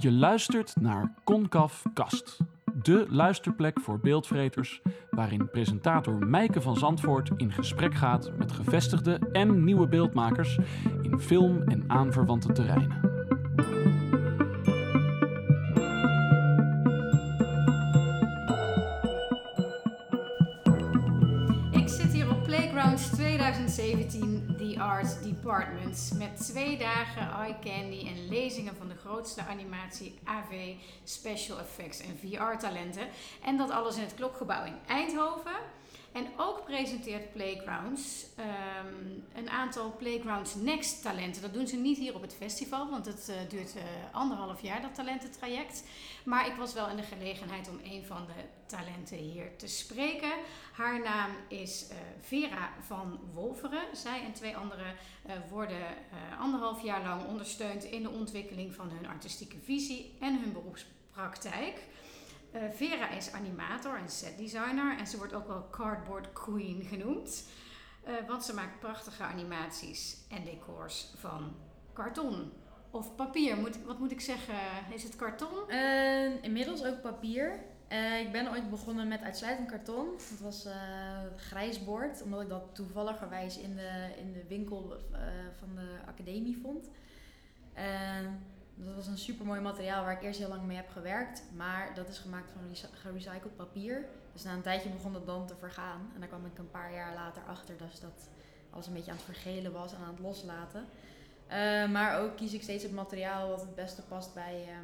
Je luistert naar Concaf Kast, de luisterplek voor beeldvreters, waarin presentator Mijke van Zandvoort in gesprek gaat met gevestigde en nieuwe beeldmakers in film- en aanverwante terreinen. Met twee dagen eye candy en lezingen van de grootste animatie, AV, special effects en VR-talenten. En dat alles in het Klokgebouw in Eindhoven. En ook presenteert Playgrounds ehm, een aantal Playgrounds Next talenten. Dat doen ze niet hier op het festival, want het eh, duurt eh, anderhalf jaar, dat talententraject. Maar ik was wel in de gelegenheid om een van de talenten hier te spreken. Haar naam is eh, Vera van Wolveren. Zij en twee anderen worden anderhalf jaar lang ondersteund in de ontwikkeling van hun artistieke visie en hun beroepspraktijk. Eh, Vera is animator en setdesigner en ze wordt ook wel Cardboard Queen genoemd. Eh, want ze maakt prachtige animaties en decors van karton of papier. Moet, wat moet ik zeggen? Is het karton? Eh, inmiddels ook papier. Ik ben ooit begonnen met uitsluitend karton. Dat was eh grijs bord, omdat ik dat toevalligerwijs in de, in de winkel van de academie vond. Dat was een super mooi materiaal waar ik eerst heel lang mee heb gewerkt. Maar dat is gemaakt van recy- gerecycled papier. Dus na een tijdje begon dat dan te vergaan. En daar kwam ik een paar jaar later achter dus dat alles een beetje aan het vergelen was en aan het loslaten. Eh, maar ook kies ik steeds het materiaal wat het beste past bij, eh,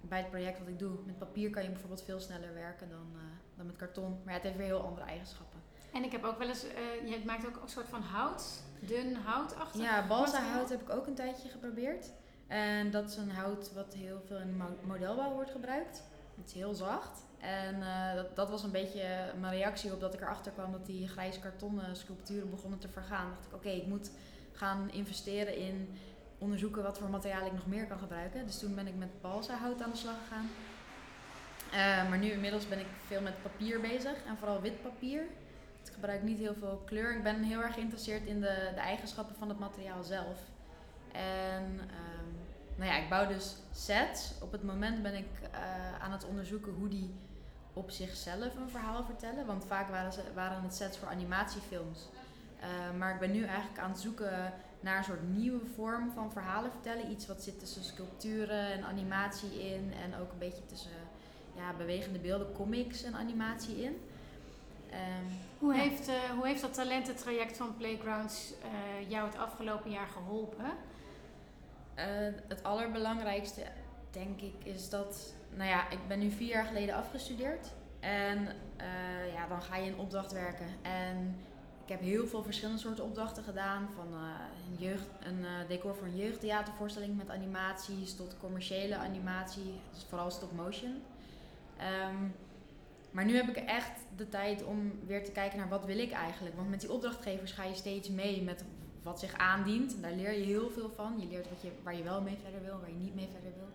bij het project wat ik doe. Met papier kan je bijvoorbeeld veel sneller werken dan, eh, dan met karton. Maar ja, het heeft weer heel andere eigenschappen. En ik heb ook wel eens, eh, je maakt ook een soort van hout, dun houtachtig. Ja, balsa hout heb ik ook een tijdje geprobeerd. En dat is een hout wat heel veel in mo- modelbouw wordt gebruikt. Het is heel zacht. En eh, dat, dat was een beetje mijn reactie op dat ik erachter kwam dat die grijze kartonnen sculpturen begonnen te vergaan. dacht ik, oké, ik moet gaan investeren in onderzoeken wat voor materiaal ik nog meer kan gebruiken. Dus toen ben ik met balsa hout aan de slag gegaan. Eh, maar nu inmiddels ben ik veel met papier bezig en vooral wit papier. Ik gebruik niet heel veel kleur. Ik ben heel erg geïnteresseerd in de, de eigenschappen van het materiaal zelf. En ehm, nou ja, ik bouw dus sets. Op het moment ben ik eh, aan het onderzoeken hoe die op zichzelf een verhaal vertellen. Want vaak waren, ze, waren het sets voor animatiefilms. Eh, maar ik ben nu eigenlijk aan het zoeken naar een soort nieuwe vorm van verhalen vertellen. Iets wat zit tussen sculpturen en animatie in. En ook een beetje tussen ja, bewegende beelden, comics en animatie in. Ehm, Hoe, Ja. heeft, eh, hoe heeft dat talententraject van Playgrounds jou het afgelopen jaar geholpen? Eh, het allerbelangrijkste, denk ik, is dat. Nou ja, ik ben nu vier jaar geleden afgestudeerd. En eh, ja, dan ga je in opdracht werken. En ik heb heel veel verschillende soorten opdrachten gedaan. Van eh, een, jeugd, een decor voor een jeugdtheatervoorstelling met animaties tot commerciële animatie, dus vooral stop motion. Ehm, maar nu heb ik echt de tijd om weer te kijken naar wat wil ik eigenlijk. Want met die opdrachtgevers ga je steeds mee met wat zich aandient. En daar leer je heel veel van. Je leert wat je, waar je wel mee verder wil, waar je niet mee verder wil.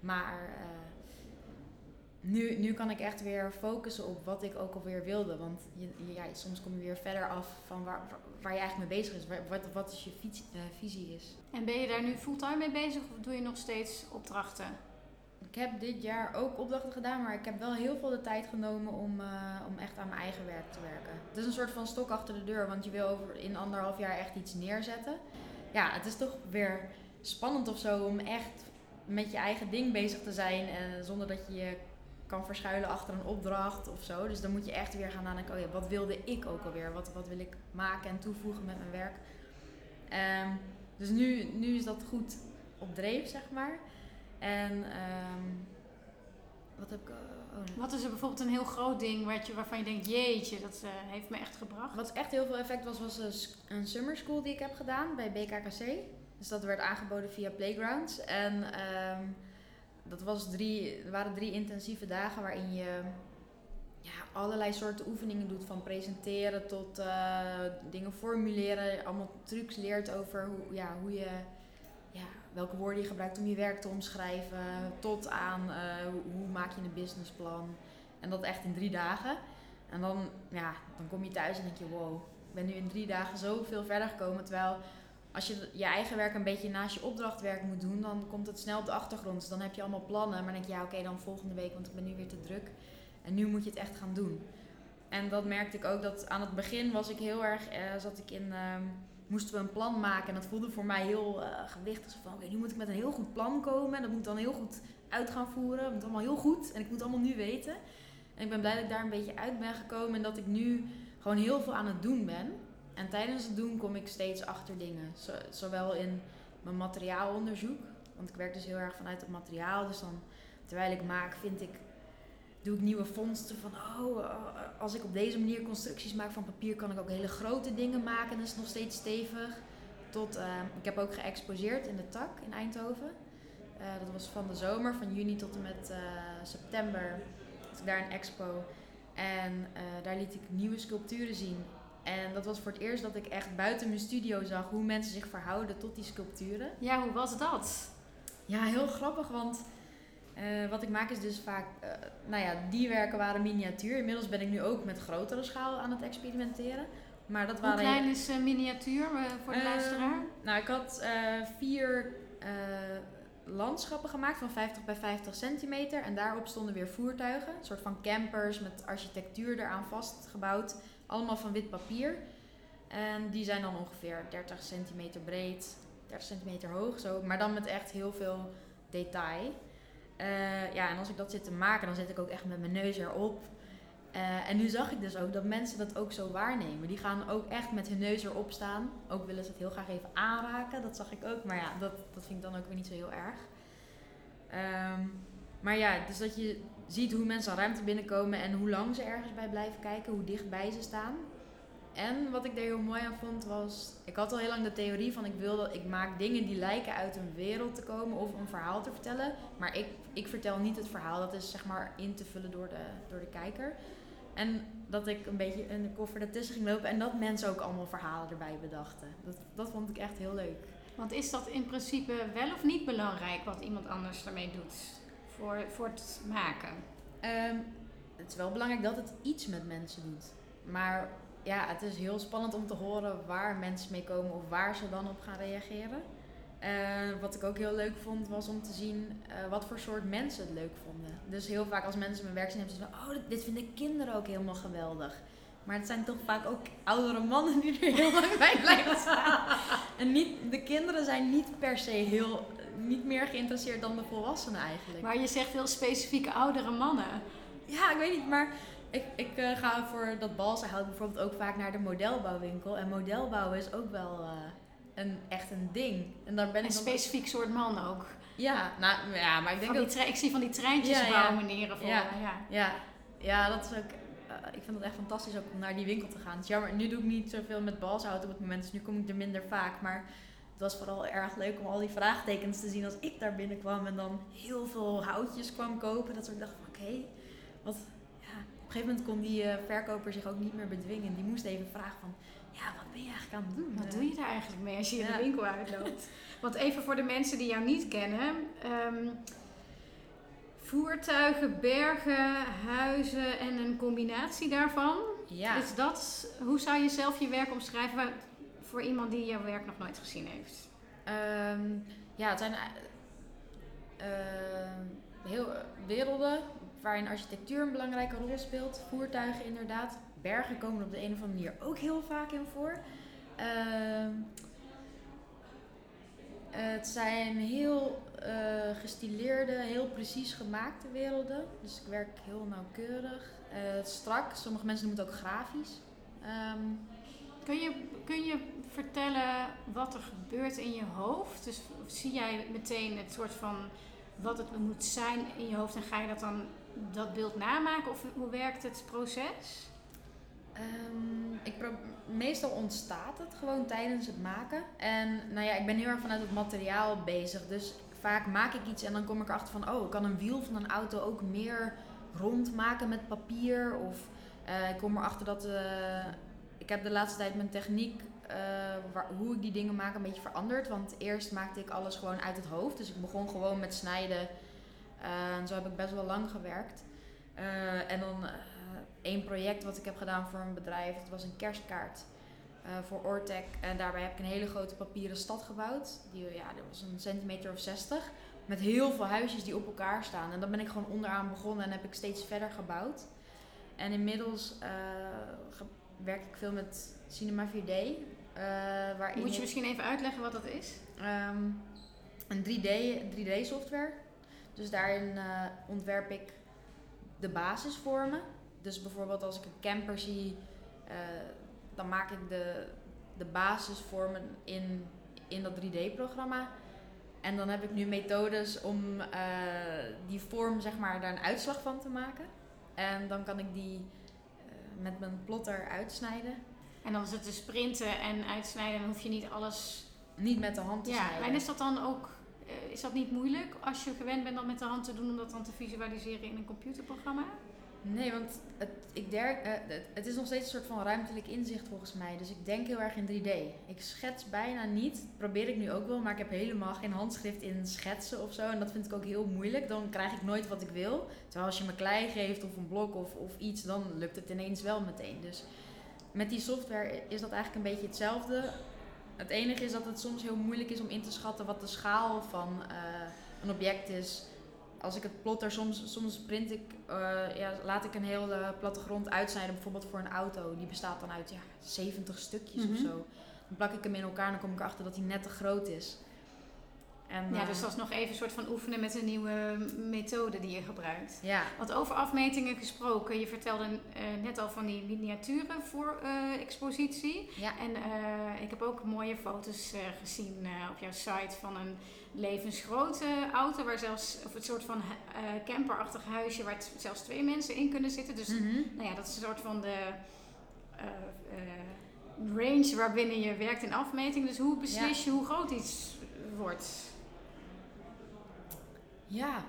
Maar eh, nu, nu kan ik echt weer focussen op wat ik ook alweer wilde. Want je, soms kom je weer verder af van waar, waar, je eigenlijk mee bezig is. Wat, wat is je eh, visie is. En ben je daar nu fulltime mee bezig of doe je nog steeds opdrachten? Ik heb dit jaar ook opdrachten gedaan, maar ik heb wel heel veel de tijd genomen om, eh, om echt aan mijn eigen werk te werken. Het is een soort van stok achter de deur, want je wil over in anderhalf jaar echt iets neerzetten. Ja, het is toch weer spannend of zo om echt met je eigen ding bezig te zijn en zonder dat je je kan verschuilen achter een opdracht of zo. Dus dan moet je echt weer gaan nadenken, oh ja, wat wilde ik ook alweer? Wat, wat wil ik maken en toevoegen met mijn werk? Ehm, dus nu, nu is dat goed op dreef, zeg maar. En ehm, wat heb ik. eh, oh nee. Wat is er bijvoorbeeld een heel groot ding wat je, waarvan je denkt, jeetje, dat eh, heeft me echt gebracht? Wat echt heel veel effect was, was een, s- een summer school die ik heb gedaan bij BKKC. Dus dat werd aangeboden via Playgrounds. En ehm, dat was drie, waren drie intensieve dagen waarin je ja, allerlei soorten oefeningen doet. Van presenteren tot eh, dingen formuleren. Allemaal trucs leert over hoe, ja, hoe je, ja, welke woorden je gebruikt om je werk te omschrijven. Tot aan eh, hoe, maak je een businessplan. En dat echt in drie dagen. En dan, ja, dan kom je thuis en denk je, wow, ik ben nu in drie dagen zoveel verder gekomen. Terwijl als je je eigen werk een beetje naast je opdrachtwerk moet doen, dan komt het snel op de achtergrond. Dus dan heb je allemaal plannen, maar dan denk je, ja oké, dan volgende week, want ik ben nu weer te druk. En nu moet je het echt gaan doen. En dat merkte ik ook, dat aan het begin was ik heel erg, eh, zat ik in, ehm, moesten we een plan maken. En dat voelde voor mij heel uh, gewichtig. Van nu moet ik met een heel goed plan komen. En dat moet dan heel goed uit gaan voeren. Het moet allemaal heel goed. En ik moet allemaal nu weten. En ik ben blij dat ik daar een beetje uit ben gekomen. En dat ik nu gewoon heel veel aan het doen ben. En tijdens het doen kom ik steeds achter dingen. zowel in mijn materiaalonderzoek. Want ik werk dus heel erg vanuit het materiaal. Dus dan, terwijl ik maak, vind ik, doe ik nieuwe vondsten van... Oh, eh, als ik op deze manier constructies maak van papier... kan ik ook hele grote dingen maken. En dat is nog steeds stevig. Tot, uh, ik heb ook geëxposeerd in de Tak in Eindhoven. Uh, dat was van de zomer, van juni tot en met september. Had ik daar een expo. En daar liet ik nieuwe sculpturen zien. En dat was voor het eerst dat ik echt buiten mijn studio zag hoe mensen zich verhouden tot die sculpturen. Ja, hoe was dat? Ja, heel grappig, want uh, wat ik maak is dus vaak, uh, nou ja, die werken waren miniatuur. Inmiddels ben ik nu ook met grotere schaal aan het experimenteren. Maar dat Hoe waren klein is uh, miniatuur voor de luisteraar? Nou, ik had vier landschappen gemaakt van 50 bij 50 centimeter. En daarop stonden weer voertuigen. Een soort van campers met architectuur eraan vastgebouwd. Allemaal van wit papier. En die zijn dan ongeveer 30 centimeter breed, 30 centimeter hoog. Zo. Maar dan met echt heel veel detail. Uh, ja, en als ik dat zit te maken, dan zit ik ook echt met mijn neus erop. Uh, en nu zag ik dus ook dat mensen dat ook zo waarnemen. Die gaan ook echt met hun neus erop staan. Ook willen ze het heel graag even aanraken. Dat zag ik ook. Maar ja, dat, dat vind ik dan ook weer niet zo heel erg. Um, maar ja, dus dat je ziet hoe mensen al ruimte binnenkomen en hoe lang ze ergens bij blijven kijken, hoe dichtbij ze staan. En wat ik daar heel mooi aan vond was, ik had al heel lang de theorie van ik wilde, ik maak dingen die lijken uit een wereld te komen of een verhaal te vertellen. Maar ik, ik vertel niet het verhaal, dat is zeg maar in te vullen door de, door de kijker. En dat ik een beetje in de koffer ertussen ging lopen en dat mensen ook allemaal verhalen erbij bedachten. Dat, dat vond ik echt heel leuk. Want is dat in principe wel of niet belangrijk wat iemand anders ermee doet? voor, voor het maken? Um, het is wel belangrijk dat het iets met mensen doet. Maar ja, het is heel spannend om te horen waar mensen mee komen of waar ze dan op gaan reageren. Uh, wat ik ook heel leuk vond, was om te zien uh, wat voor soort mensen het leuk vonden. Dus heel vaak als mensen mijn werk zien, hebben ze van, oh, dit vinden kinderen ook helemaal geweldig. Maar het zijn toch vaak ook oudere mannen die er heel lang bij blijven staan. En niet, de kinderen zijn niet per se heel niet meer geïnteresseerd dan de volwassenen eigenlijk. Maar je zegt heel specifiek oudere mannen. Ja, ik weet niet, maar ik, ik uh, ga voor dat balsenhout bijvoorbeeld ook vaak naar de modelbouwwinkel. En modelbouwen is ook wel uh, een, echt een ding. En daar ben een ik specifiek soort man ook. Ja, nou, ja, maar ik denk dat... ik zie van die treintjes ja, ja. voor ja, ja. ja. Dat is ook... Uh, ik vind het echt fantastisch ook om naar die winkel te gaan. Het is jammer, nu doe ik niet zoveel met balshout op het moment. Dus nu kom ik er minder vaak. Maar het was vooral erg leuk om al die vraagtekens te zien als ik daar binnenkwam en dan heel veel houtjes kwam kopen. Dat soort dacht van oké, wat. Een gegeven moment kon die uh, verkoper zich ook niet meer bedwingen. Die moest even vragen van ja, wat ben je eigenlijk aan het doen? Wat doe je daar eigenlijk mee als je in de winkel uitloopt? Want even voor de mensen die jou niet kennen. Um, voertuigen, bergen, huizen en een combinatie daarvan. Ja. Is dat, hoe zou je zelf je werk omschrijven? voor iemand die jouw werk nog nooit gezien heeft? Um, ja, het zijn uh, heel werelden waarin architectuur een belangrijke rol speelt. Voertuigen inderdaad. Bergen komen op de een of andere manier ook heel vaak in voor. Uh, het zijn heel uh, gestileerde, heel precies gemaakte werelden. Dus ik werk heel nauwkeurig. Uh, strak. Sommige mensen noemen het ook grafisch. Um, kun, je, kun je vertellen wat er gebeurt in je hoofd? Dus zie jij meteen het soort van wat het moet zijn in je hoofd en ga je dat dan dat beeld namaken of hoe werkt het proces? Um, ik meestal ontstaat het gewoon tijdens het maken. En nou ja, ik ben heel erg vanuit het materiaal bezig. Dus vaak maak ik iets en dan kom ik erachter van... oh, ik kan een wiel van een auto ook meer rond maken met papier. Of uh, ik kom erachter dat... Uh, ik heb de laatste tijd mijn techniek uh, hoe ik die dingen maak een beetje veranderd. Want eerst maakte ik alles gewoon uit het hoofd. Dus ik begon gewoon met snijden. En zo heb ik best wel lang gewerkt. Uh, en dan één project wat ik heb gedaan voor een bedrijf. Het was een kerstkaart. eh, voor Ortec. En daarbij heb ik een hele grote papieren stad gebouwd. Die, ja, dat was een centimeter of 60. Met heel veel huisjes die op elkaar staan. En dan ben ik gewoon onderaan begonnen en heb ik steeds verder gebouwd. En inmiddels eh, werk ik veel met Cinema 4D. eh, waarin Moet je misschien even uitleggen wat dat is? Ehm, een 3D, 3D software. Dus daarin eh, ontwerp ik de basisvormen. Dus bijvoorbeeld als ik een camper zie, eh, dan maak ik de, de basisvormen in, in dat 3D-programma. En dan heb ik nu methodes om eh, die vorm, zeg maar, daar een uitslag van te maken. En dan kan ik die met mijn plotter uitsnijden. En dan is het dus printen en uitsnijden. Dan hoef je niet alles... Niet met de hand te Ja, snijden. en is dat dan ook... is dat niet moeilijk als je gewend bent dat met de hand te doen... om dat dan te visualiseren in een computerprogramma? Nee, want het, ik eh, het, is nog steeds een soort van ruimtelijk inzicht volgens mij. Dus ik denk heel erg in 3D. Ik schets bijna niet. Probeer ik nu ook wel, maar ik heb helemaal geen handschrift in schetsen of zo. En dat vind ik ook heel moeilijk. Dan krijg ik nooit wat ik wil. Terwijl als je me klei geeft of een blok of, of iets, dan lukt het ineens wel meteen. Dus met die software is dat eigenlijk een beetje hetzelfde. Het enige is dat het soms heel moeilijk is om in te schatten wat de schaal van eh, een object is als ik het plotter, soms, soms print ik, eh, ja, laat ik een hele plattegrond uitsnijden, bijvoorbeeld voor een auto. Die bestaat dan uit ja, 70 stukjes Mhm. of zo. Dan plak ik hem in elkaar en dan kom ik erachter dat hij net te groot is. En, Ja, eh, dus dat is nog even een soort van oefenen met een nieuwe methode die je gebruikt. Ja, Want over afmetingen gesproken, je vertelde eh, net al van die miniaturen voor eh, expositie. ja. En ik heb ook mooie foto's gezien op jouw site van een levensgrote auto, waar zelfs, of een soort van camperachtig huisje waar zelfs twee mensen in kunnen zitten. Dus Mhm. nou ja, dat is een soort van de range waarbinnen je werkt in afmeting. Dus hoe beslis je hoe groot iets wordt? Ja.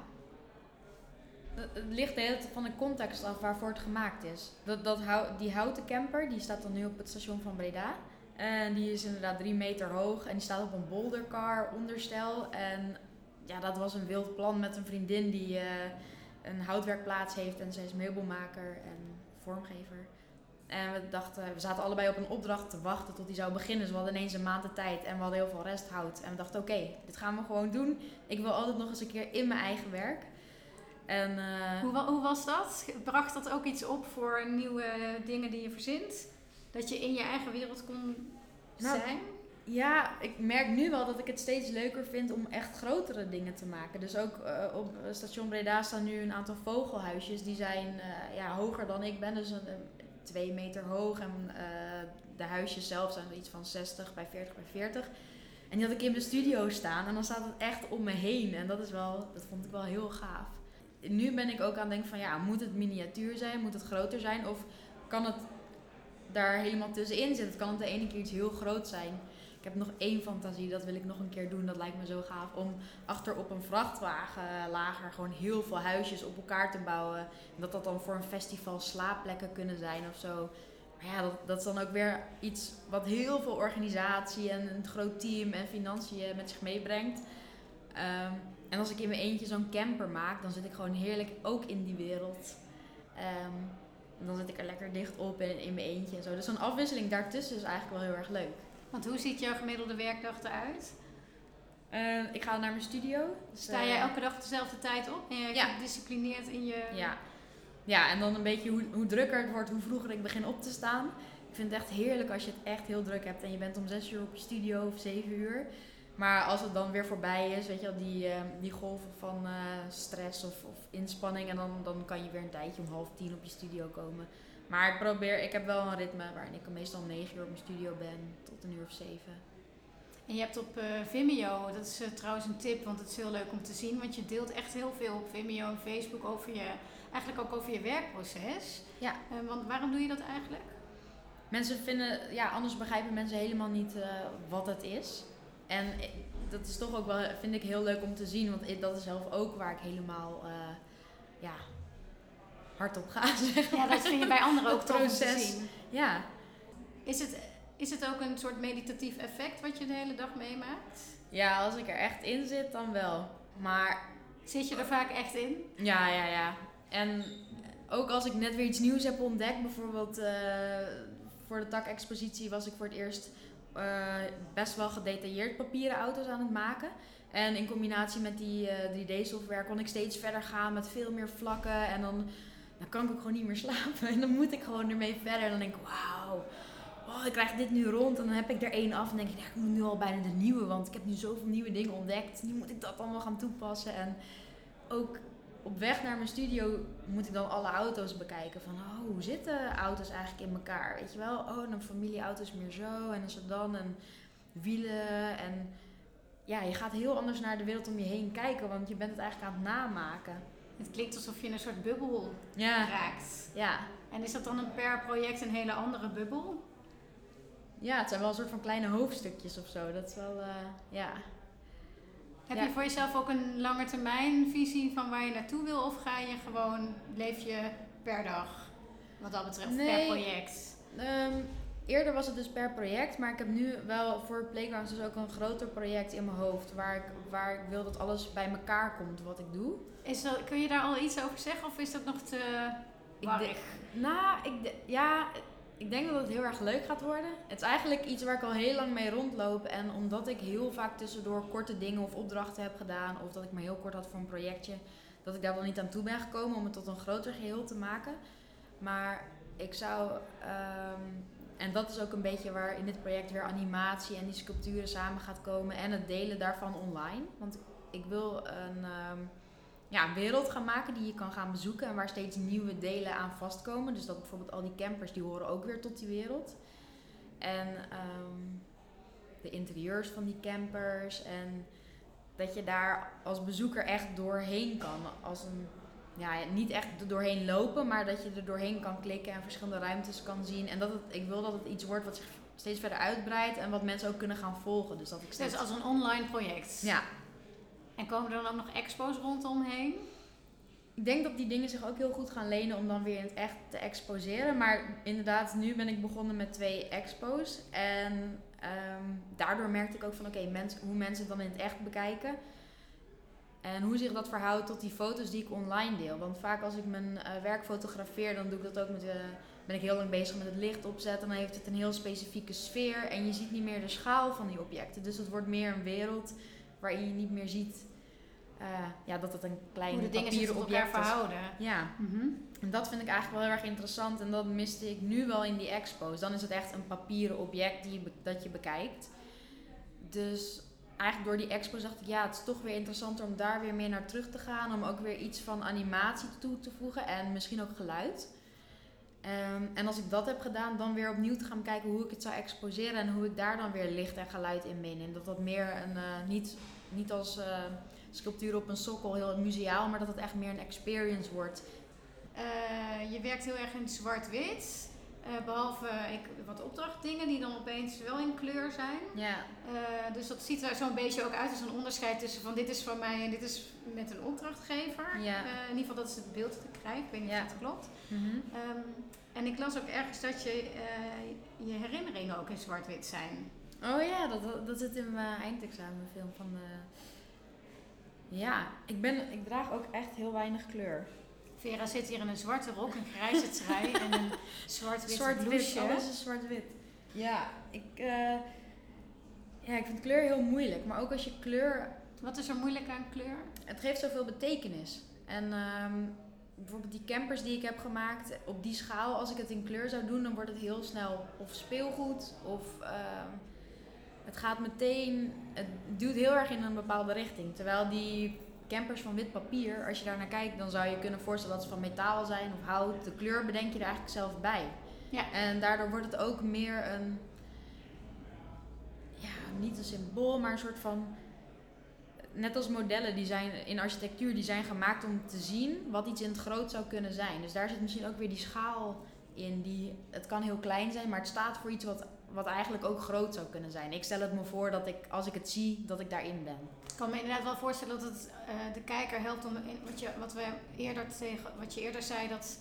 Het ligt de van de context af waarvoor het gemaakt is. Dat, dat die houten camper, die staat dan nu op het station van Breda. En die is inderdaad drie meter hoog en die staat op een bouldercar onderstel. En ja, dat was een wild plan met een vriendin die eh, een houtwerkplaats heeft en zij is meubelmaker en vormgever. En we dachten, we zaten allebei op een opdracht te wachten tot die zou beginnen. Dus we hadden ineens een maand de tijd en we hadden heel veel resthout. En we dachten, oké, dit gaan we gewoon doen. Ik wil altijd nog eens een keer in mijn eigen werk. En eh, Hoe, hoe was dat? Bracht dat ook iets op voor nieuwe dingen die je verzint? Dat je in je eigen wereld kon Nou, zijn? ja, ik merk nu wel dat ik het steeds leuker vind om echt grotere dingen te maken. Dus ook eh, op station Breda staan nu een aantal vogelhuisjes. Die zijn eh, ja, hoger dan ik ben, dus een- twee meter hoog. En eh, de huisjes zelf zijn iets van 60 bij 40 bij 40. En die had ik in de studio staan en dan staat het echt om me heen. En dat is wel, dat vond ik wel heel gaaf. Nu ben ik ook aan het denken van ja, moet het miniatuur zijn? Moet het groter zijn? Of kan het daar helemaal tussenin zitten? Kan het de ene keer iets heel groot zijn? Ik heb nog één fantasie, dat wil ik nog een keer doen. Dat lijkt me zo gaaf om achter op een vrachtwagen lager gewoon heel veel huisjes op elkaar te bouwen. En dat dat dan voor een festival slaapplekken kunnen zijn of zo. Maar ja, dat, dat is dan ook weer iets wat heel veel organisatie en een groot team en financiën met zich meebrengt. Ehm, en als ik in mijn eentje zo'n camper maak, dan zit ik gewoon heerlijk ook in die wereld. En dan zit ik er lekker dicht op en in mijn eentje en zo. Dus zo'n afwisseling daartussen is eigenlijk wel heel erg leuk. Want hoe ziet jouw gemiddelde werkdag eruit? Eh, ik ga naar mijn studio. Dus, Sta eh, jij elke dag dezelfde tijd op? Ben je Ja. gedisciplineerd in je... Ja. ja, en dan een beetje hoe, hoe drukker het wordt, hoe vroeger ik begin op te staan. Ik vind het echt heerlijk als je het echt heel druk hebt en je bent om zes uur op je studio of zeven uur. Maar als het dan weer voorbij is, weet je wel, die, eh, die golven van eh, stress of, of inspanning. En dan, dan kan je weer een tijdje om half tien op je studio komen. Maar ik probeer, ik heb wel een ritme waarin ik meestal om negen uur op mijn studio ben tot een uur of zeven. En je hebt op eh, Vimeo, dat is eh, trouwens een tip, want het is heel leuk om te zien. Want je deelt echt heel veel op Vimeo en Facebook over je, eigenlijk ook over je werkproces. Ja. Eh, want waarom doe je dat eigenlijk? Mensen vinden, ja, anders begrijpen mensen helemaal niet wat het is. En dat is toch ook wel, vind ik heel leuk om te zien, want ik- dat is zelf ook waar ik helemaal, ja, hard op ga, zeg Ja, dat vind je bij anderen ook te proces. zien. Ja, Is het, is het ook een soort meditatief effect wat je de hele dag meemaakt? ja, als ik er echt in zit, dan wel. Maar Zit je er vaak echt in? Ja, ja, ja. En ook als ik net weer iets nieuws heb ontdekt, bijvoorbeeld eh, voor de tak-expositie was ik voor het eerst eh, best wel gedetailleerd papieren auto's aan het maken. En in combinatie met die 3D-software kon ik steeds verder gaan met veel meer vlakken. En dan, dan kan ik ook gewoon niet meer slapen. En dan moet ik gewoon ermee verder. En dan denk ik, wauw, oh, ik krijg dit nu rond. En dan heb ik er één af. En denk ik, ja, ik moet nu al bijna de nieuwe. Want ik heb nu zoveel nieuwe dingen ontdekt. Nu moet ik dat allemaal gaan toepassen. En ook op weg naar mijn studio moet ik dan alle auto's bekijken. Van oh, hoe zitten auto's eigenlijk in elkaar? Weet je wel? Oh, een familieauto is meer zo en een sedan en wielen. En ja, je gaat heel anders naar de wereld om je heen kijken, want je bent het eigenlijk aan het namaken. Het klinkt alsof je in een soort bubbel ja. raakt. Ja. En is dat dan een per project een hele andere bubbel? Ja, het zijn wel een soort van kleine hoofdstukjes of zo. Dat is wel, uh, ja. Heb je voor jezelf ook een lange termijn visie van waar je naartoe wil? Of ga je gewoon, leef je per dag? Wat dat betreft, per project? Um, eerder was het dus per project, maar ik heb nu wel voor Playgrounds dus ook een groter project in mijn hoofd. Waar ik, waar ik wil dat alles bij elkaar komt wat ik doe. Is dat, kun je daar al iets over zeggen of is dat nog te warrig? Nou, ik ja, ik denk dat het heel erg leuk gaat worden. Het is eigenlijk iets waar ik al heel lang mee rondloop. En omdat ik heel vaak tussendoor korte dingen of opdrachten heb gedaan, of dat ik maar heel kort had voor een projectje, dat ik daar wel niet aan toe ben gekomen om het tot een groter geheel te maken. Maar ik zou, ehm, en dat is ook een beetje waar in dit project weer animatie en die sculpturen samen gaat komen en het delen daarvan online. Want ik wil een. Ehm, ja, een wereld gaan maken die je kan gaan bezoeken en waar steeds nieuwe delen aan vastkomen. Dus dat bijvoorbeeld al die campers die horen ook weer tot die wereld. En um, de interieurs van die campers en dat je daar als bezoeker echt doorheen kan. Als een, ja, niet echt doorheen lopen, maar dat je er doorheen kan klikken en verschillende ruimtes kan zien. En dat het, ik wil dat het iets wordt wat zich steeds verder uitbreidt en wat mensen ook kunnen gaan volgen. Dus, dat ik steeds... dus als een online project? Ja, en komen er dan ook nog expos rondomheen? Ik denk dat die dingen zich ook heel goed gaan lenen om dan weer in het echt te exposeren. Maar inderdaad, nu ben ik begonnen met twee expos. En ehm, daardoor merkte ik ook van oké, hoe mensen het dan in het echt bekijken. En hoe zich dat verhoudt tot die foto's die ik online deel. Want vaak als ik mijn uh, werk fotografeer, dan doe ik dat ook met, uh, ben ik heel lang bezig met het licht opzetten. Dan heeft het een heel specifieke sfeer. En je ziet niet meer de schaal van die objecten. Dus het wordt meer een wereld waarin je niet meer ziet uh, ja, dat het een klein Hoe de dingen zich object verhouden. Ja. Mhm. En dat vind ik eigenlijk wel heel erg interessant. En dat miste ik nu wel in die expos. Dan is het echt een papieren object die je dat je bekijkt. Dus eigenlijk door die expo dacht ik, ja, het is toch weer interessanter om daar weer meer naar terug te gaan. Om ook weer iets van animatie toe te voegen en misschien ook geluid. Ehm, en als ik dat heb gedaan, dan weer opnieuw te gaan kijken hoe ik het zou exposeren en hoe ik daar dan weer licht en geluid in meeneem. Dat dat meer een, uh, niet, niet als uh, sculptuur op een sokkel, heel museaal, maar dat het echt meer een experience wordt. Uh, je werkt heel erg in zwart-wit. Uh, behalve ik, wat opdrachtdingen die dan opeens wel in kleur zijn. Ja. Uh, dus dat ziet er zo'n beetje ook uit als een onderscheid tussen van dit is van mij en dit is met een opdrachtgever. Ja. in ieder geval dat is het beeld te krijgen. Ik weet niet of dat klopt. Mm -hmm. um, en ik las ook ergens dat je, je herinneringen ook in zwart-wit zijn. Oh ja, dat, dat zit in mijn eindexamenfilm van ja, ik, ben, ik draag ook echt heel weinig kleur. Vera zit hier in een zwarte rok, een grijze trui en een zwart-wit zwart blouseje. Alles is zwart-wit. Ja, ik, uh, ja, ik vind kleur heel moeilijk. Maar ook als je kleur... Wat is er moeilijk aan kleur? Het geeft zoveel betekenis. En um, bijvoorbeeld die campers die ik heb gemaakt, op die schaal, als ik het in kleur zou doen, dan wordt het heel snel of speelgoed of... Uh, het gaat meteen, het duwt heel erg in een bepaalde richting. Terwijl die campers van wit papier, als je daar naar kijkt, dan zou je kunnen voorstellen dat ze van metaal zijn of hout. De kleur bedenk je er eigenlijk zelf bij. Ja. En daardoor wordt het ook meer een, ja, niet een symbool, maar een soort van, net als modellen die zijn in architectuur, die zijn gemaakt om te zien wat iets in het groot zou kunnen zijn. Dus daar zit misschien ook weer die schaal in. Die, het kan heel klein zijn, maar het staat voor iets wat wat eigenlijk ook groot zou kunnen zijn. Ik stel het me voor dat ik, als ik het zie, dat ik daarin ben. Ik kan me inderdaad wel voorstellen dat het uh, de kijker helpt om, in, wat, je, wat, we eerder tegen, wat je eerder zei, dat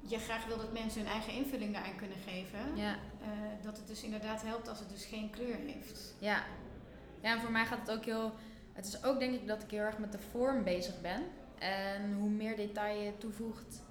je graag wil dat mensen hun eigen invulling daarin kunnen geven. Ja. Uh, dat het dus inderdaad helpt als het dus geen kleur heeft. Ja. Ja, en voor mij gaat het ook heel... Het is ook denk ik dat ik heel erg met de vorm bezig ben. En hoe meer detail je toevoegt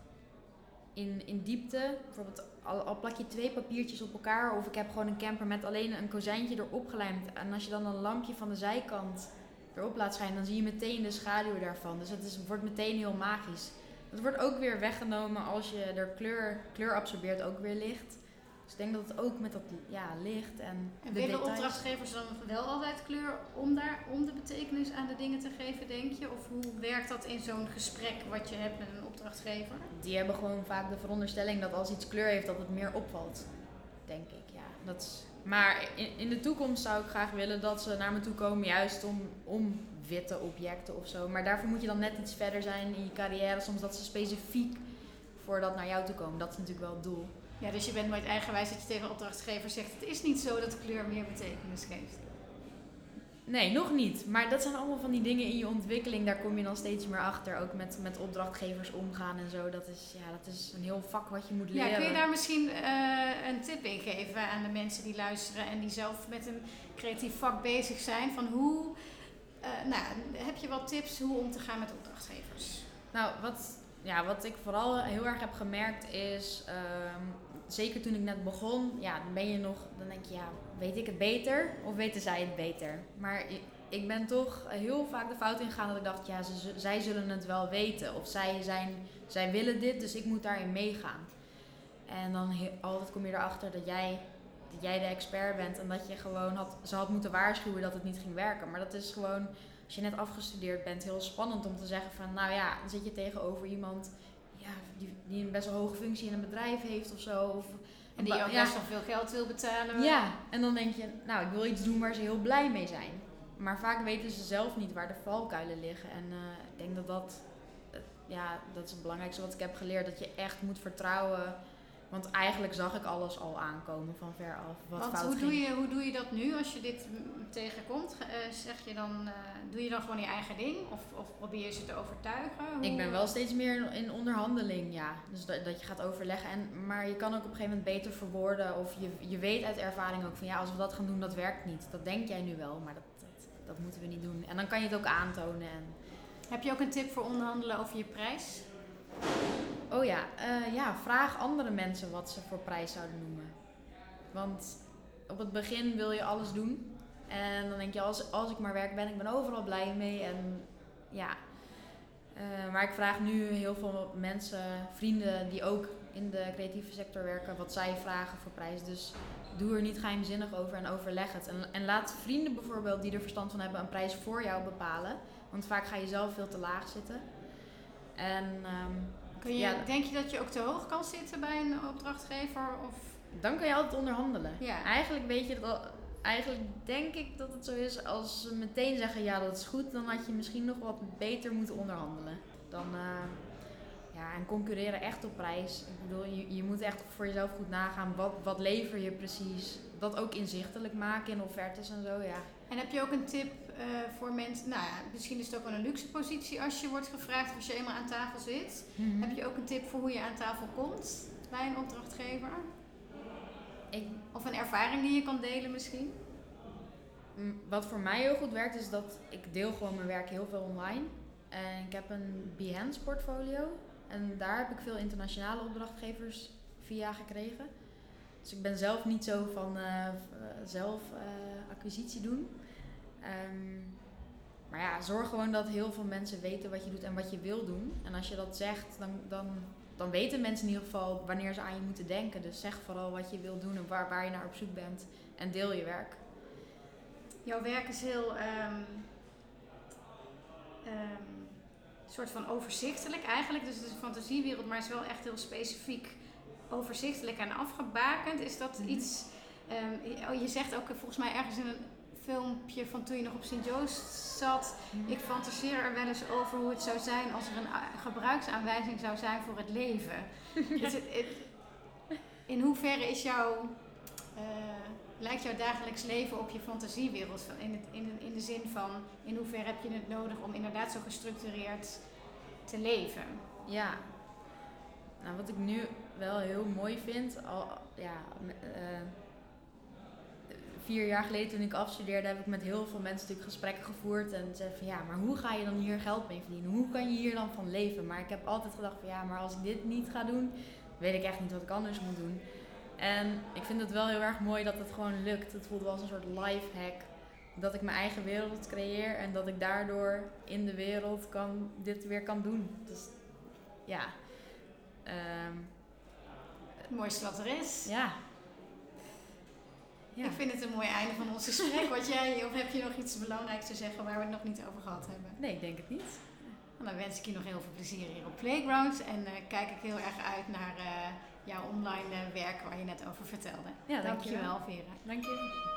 in, in diepte, bijvoorbeeld al, plak je twee papiertjes op elkaar of ik heb gewoon een camper met alleen een kozijntje erop gelijmd. En als je dan een lampje van de zijkant erop laat schijnen, dan zie je meteen de schaduw daarvan. Dus het is, wordt meteen heel magisch. Het wordt ook weer weggenomen als je er kleur, kleur absorbeert, ook weer licht. Dus ik denk dat het ook met dat ja, licht en, En de willen opdrachtgevers dan wel altijd kleur om, daar, om de betekenis aan de dingen te geven, denk je? Of hoe werkt dat in zo'n gesprek wat je hebt met een opdrachtgever? Die hebben gewoon vaak de veronderstelling dat als iets kleur heeft, dat het meer opvalt. Denk ik, ja. Dat is... Maar in, in de toekomst zou ik graag willen dat ze naar me toe komen, juist om, om witte objecten of zo. Maar daarvoor moet je dan net iets verder zijn in je carrière. Soms dat ze specifiek voor dat naar jou toe komen. Dat is natuurlijk wel het doel. Ja, dus je bent nooit eigenwijs dat je tegen een opdrachtgever zegt: Het is niet zo dat kleur meer betekenis geeft. Nee, nog niet. Maar dat zijn allemaal van die dingen in je ontwikkeling. Daar kom je dan steeds meer achter. Ook met, met opdrachtgevers omgaan en zo. Dat is, ja, dat is een heel vak wat je moet leren. Ja, kun je daar misschien eh, een tip in geven aan de mensen die luisteren en die zelf met een creatief vak bezig zijn? Van hoe, eh, nou, heb je wat tips hoe om te gaan met opdrachtgevers? Nou, wat, ja, wat ik vooral heel erg heb gemerkt is, ehm, zeker toen ik net begon, ja, dan ben je nog, dan denk je, ja, weet ik het beter of weten zij het beter? Maar ik, ben toch heel vaak de fout ingegaan dat ik dacht, ja, ze, zij zullen het wel weten. Of zij, zijn, zij willen dit, dus ik moet daarin meegaan. En dan altijd kom je erachter dat jij, dat jij de expert bent en dat je gewoon had, ze had moeten waarschuwen dat het niet ging werken. Maar dat is gewoon, als je net afgestudeerd bent, heel spannend om te zeggen van, nou ja, dan zit je tegenover iemand ja, die, die een best wel hoge functie in een bedrijf heeft of zo. Of, En die ook ja, best wel veel geld wil betalen. ja, en dan denk je, nou, ik wil iets doen waar ze heel blij mee zijn. Maar vaak weten ze zelf niet waar de valkuilen liggen. En eh, ik denk dat dat, eh, ja, dat is het belangrijkste wat ik heb geleerd. Dat je echt moet vertrouwen. Want eigenlijk zag ik alles al aankomen van ver af. Wat Want fout hoe ging. doe, je, hoe doe je dat nu als je dit tegenkomt? Eh, zeg je dan, eh, doe je dan gewoon je eigen ding? Of, of probeer je ze te overtuigen? Hoe- Ik ben wel steeds meer in- in onderhandeling, ja. Dus dat, dat je gaat overleggen. En, maar je kan ook op een gegeven moment beter verwoorden. Of je, je weet uit ervaring ook van ja, als we dat gaan doen, dat werkt niet. Dat denk jij nu wel, maar dat, dat, dat moeten we niet doen. En dan kan je het ook aantonen. En, Heb je ook een tip voor onderhandelen over je prijs? Oh ja, eh, ja, vraag andere mensen wat ze voor prijs zouden noemen. Want op het begin wil je alles doen. En dan denk je, als, als ik maar werk ben, ik ben overal blij mee. En ja, Eh, maar ik vraag nu heel veel mensen, vrienden die ook in de creatieve sector werken, wat zij vragen voor prijs. Dus doe er niet geheimzinnig over en overleg het. En, en laat vrienden bijvoorbeeld die er verstand van hebben een prijs voor jou bepalen. Want vaak ga je zelf veel te laag zitten. En ehm, Kun je, Ja. Denk je dat je ook te hoog kan zitten bij een opdrachtgever? Of, dan kan je altijd onderhandelen. Ja. Eigenlijk weet je dat Eigenlijk denk ik dat het zo is als ze meteen zeggen ja dat is goed, dan had je misschien nog wat beter moeten onderhandelen. Dan eh, ja, en concurreren echt op prijs. Ik bedoel, je, je moet echt voor jezelf goed nagaan wat, wat lever je precies. Dat ook inzichtelijk maken in offertes en zo, ja. En heb je ook een tip eh, voor mensen? Nou ja, misschien is het ook wel een luxe positie als je wordt gevraagd of als je eenmaal aan tafel zit. Heb je ook een tip voor hoe je aan tafel komt bij een opdrachtgever? Ik, Of een ervaring die je kan delen misschien? Mm, Wat voor mij heel goed werkt is dat ik deel gewoon mijn werk heel veel online. En ik heb een Behance portfolio. En daar heb ik veel internationale opdrachtgevers via gekregen. Dus ik ben zelf niet zo van eh, eh, zelf acquisitie doen. Ehm, maar ja, zorg gewoon dat heel veel mensen weten wat je doet en wat je wil doen. En als je dat zegt, dan, dan, dan weten mensen in ieder geval wanneer ze aan je moeten denken. Dus zeg vooral wat je wil doen en waar, waar je naar op zoek bent. En deel je werk. Jouw werk is heel ehm ehm, soort van overzichtelijk eigenlijk. Dus het is een fantasiewereld, maar het is wel echt heel specifiek overzichtelijk en afgebakend. Is dat Mhm. iets... oh, je zegt ook volgens mij ergens in een filmpje van toen je nog op Sint-Joost zat... Ik fantaseer er wel eens over hoe het zou zijn als er een a- gebruiksaanwijzing zou zijn voor het leven. Het- het- het- in hoeverre is jouw, eh, lijkt jouw dagelijks leven op je fantasiewereld? Van- In, het, in, in de zin van, in hoeverre heb je het nodig om inderdaad zo gestructureerd te leven? Ja. Nou, wat ik nu wel heel mooi vind, al, ja, eh, vier jaar geleden toen ik afstudeerde, heb ik met heel veel mensen natuurlijk gesprekken gevoerd en zeiden van ja, maar hoe ga je dan hier geld mee verdienen? Hoe kan je hier dan van leven? Maar ik heb altijd gedacht van ja, maar als ik dit niet ga doen, weet ik echt niet wat ik anders moet doen. En ik vind het wel heel erg mooi dat het gewoon lukt. Het voelt wel als een soort life hack. Dat ik mijn eigen wereld creëer en dat ik daardoor in de wereld kan, dit weer kan doen. Dus ja. Ehm, Het mooiste wat er is. ja. Ik vind het een mooi einde van ons gesprek. Wat jij, of heb je nog iets belangrijks te zeggen waar we het nog niet over gehad hebben? Nee, ik denk het niet. Nou, dan wens ik je nog heel veel plezier hier op Playgrounds. En eh, kijk ik heel erg uit naar eh, jouw online uh, werk waar je net over vertelde. Ja, dankjewel. dankjewel Vera. Dank je.